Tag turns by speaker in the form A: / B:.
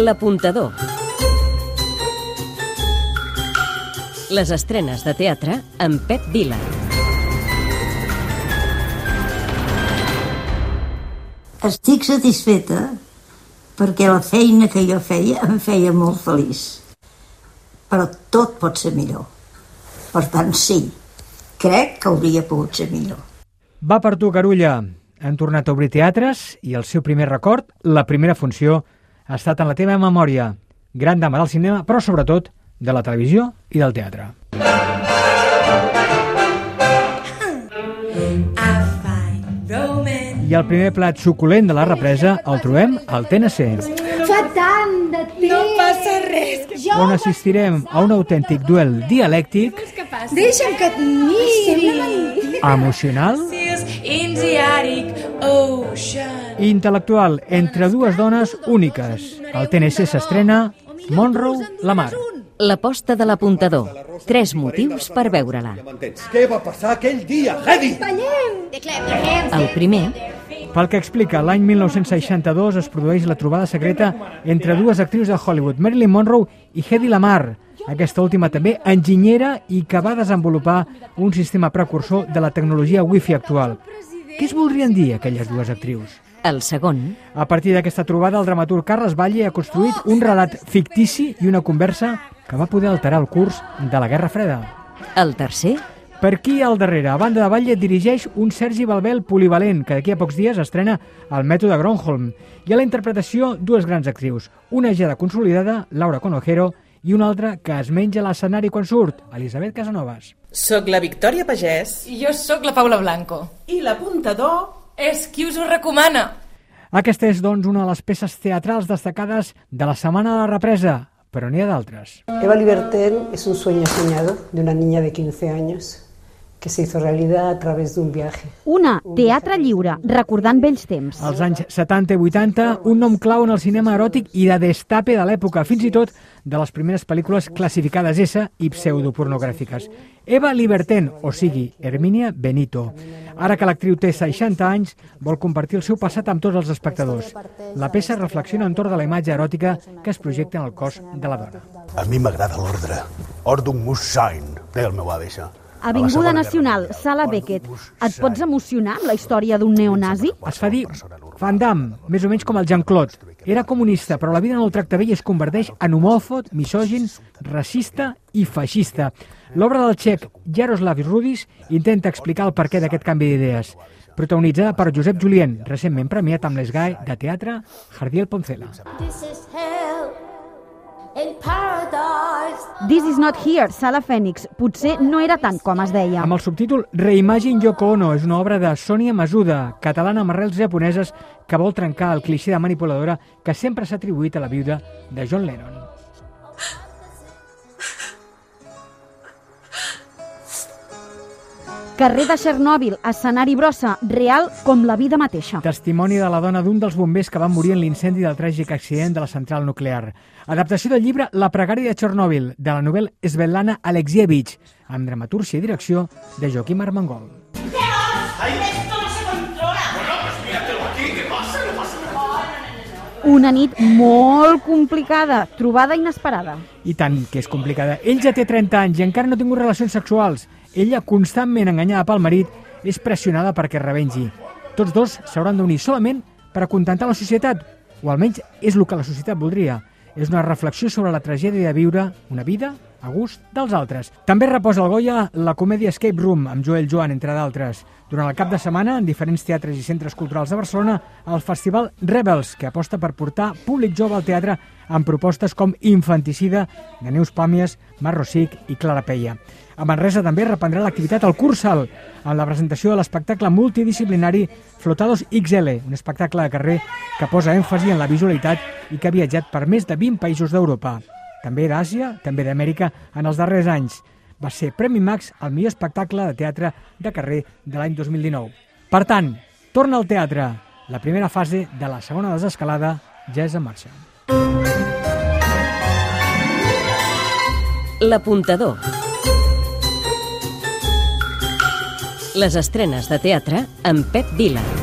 A: L'apuntador. Les estrenes de teatre amb Pep Vila.
B: Estic satisfeta perquè la feina que jo feia em feia molt feliç. Però tot pot ser millor. Per tant, sí, crec que hauria pogut ser millor.
C: Va per tu, Carulla. Han tornat a obrir teatres i el seu primer record, la primera funció, ha estat en la teva memòria. Gran dama del cinema, però sobretot de la televisió i del teatre. I el primer plat suculent de la represa el trobem al TNC,
D: Fa tant de temps.
E: No passa res.
D: Jo
C: on assistirem a un autèntic duel dialèctic,
D: Deixa'm que et miri.
C: emocional
E: In the Arctic Ocean.
C: intel·lectual entre dues dones úniques. El TNC s'estrena Monroe la Mar.
A: L'aposta de l'apuntador. Tres motius per veure-la.
F: Què va passar aquell dia, Hedy?
A: El primer,
C: Pel que explica, l'any 1962 es produeix la trobada secreta entre dues actrius de Hollywood, Marilyn Monroe i Hedy Lamar, aquesta última també enginyera i que va desenvolupar un sistema precursor de la tecnologia wifi actual. Què es voldrien dir aquelles dues actrius?
A: el segon,
C: A partir d'aquesta trobada, el dramaturg Carles Valle ha construït un relat fictici i una conversa que va poder alterar el curs de la Guerra Freda.
A: el tercer,
C: Per aquí al darrere, a banda de Batlle, dirigeix un Sergi Balbel polivalent, que d'aquí a pocs dies estrena el mètode Gronholm. I a la interpretació, dues grans actrius. Una ja de consolidada, Laura Conojero, i una altra que es menja l'escenari quan surt, Elisabet Casanovas.
G: Soc la Victòria Pagès
E: I jo sóc la Paula Blanco.
G: i l'apuntador
E: És qui us ho recomana.
C: Aquesta és, doncs, una de les peces teatrals destacades de la Setmana de la Represa, però n'hi ha d'altres.
H: Eva Liberten es un sueño soñado de una niña de 15 años que se hizo realidad a través de un viaje.
I: Una, teatre lliure, recordant vells temps.
C: Als anys 70 i 80, un nom clau en el cinema eròtic i de destape de l'època, fins i tot de les primeres pel·lícules classificades S i pseudopornogràfiques. Eva Liberten, o sigui, Herminia Benito. Ara que l'actriu té 60 anys, vol compartir el seu passat amb tots els espectadors. La peça reflexiona entorn de la imatge eròtica que es projecta en el cos de la dona.
F: A mi m'agrada l'ordre. Ordum mus sein, deia el meu avi, això.
I: Avinguda Nacional, Sala Beckett. Et pots emocionar amb la història d'un neonazi?
C: Es fa dir Van Damme, més o menys com el Jean-Claude. Era comunista, però la vida no el tracta bé i es converteix en homòfob, misògin, racista i feixista. L'obra del txec Jaroslav Rudis intenta explicar el perquè d'aquest canvi d'idees. Protagonitzada per Josep Julien, recentment premiat amb l'Esgai de teatre Jardiel Poncela.
D: This is hell in paradise.
I: This is not here, Sala Fènix. Potser no era tant com es deia.
C: Amb el subtítol Reimagine Yoko Ono és una obra de Sònia Masuda, catalana amb arrels japoneses, que vol trencar el clixé de manipuladora que sempre s'ha atribuït a la viuda de John Lennon.
I: Carrer de Chernobyl, escenari brossa, real com la vida mateixa.
C: Testimoni de la dona d'un dels bombers que van morir en l'incendi del tràgic accident de la central nuclear. Adaptació del llibre La pregària de Chernobyl, de la novel·la Svetlana Alexievich, amb dramatúrgia i direcció de Joaquim Armengol.
I: Una nit molt complicada, trobada inesperada.
C: I tant, que és complicada. Ell ja té 30 anys i encara no ha tingut relacions sexuals. Ella, constantment enganyada pel marit, és pressionada perquè revengi. Tots dos s'hauran d'unir solament per acontentar la societat, o almenys és el que la societat voldria. És una reflexió sobre la tragèdia de viure una vida a gust dels altres. També reposa al Goya la comèdia Escape Room, amb Joel Joan, entre d'altres. Durant el cap de setmana, en diferents teatres i centres culturals de Barcelona, el Festival Rebels, que aposta per portar públic jove al teatre amb propostes com Infanticida, de Neus Pàmies, Mar Rosic i Clara Peia. A Manresa també reprendrà l'activitat al Cursal, amb la presentació de l'espectacle multidisciplinari Flotados XL, un espectacle de carrer que posa èmfasi en la visualitat i que ha viatjat per més de 20 països d'Europa també d'Àsia, també d'Amèrica, en els darrers anys. Va ser Premi Max al millor espectacle de teatre de carrer de l'any 2019. Per tant, torna al teatre. La primera fase de la segona desescalada ja és en marxa.
A: L'apuntador. Les estrenes de teatre amb Pep Vila.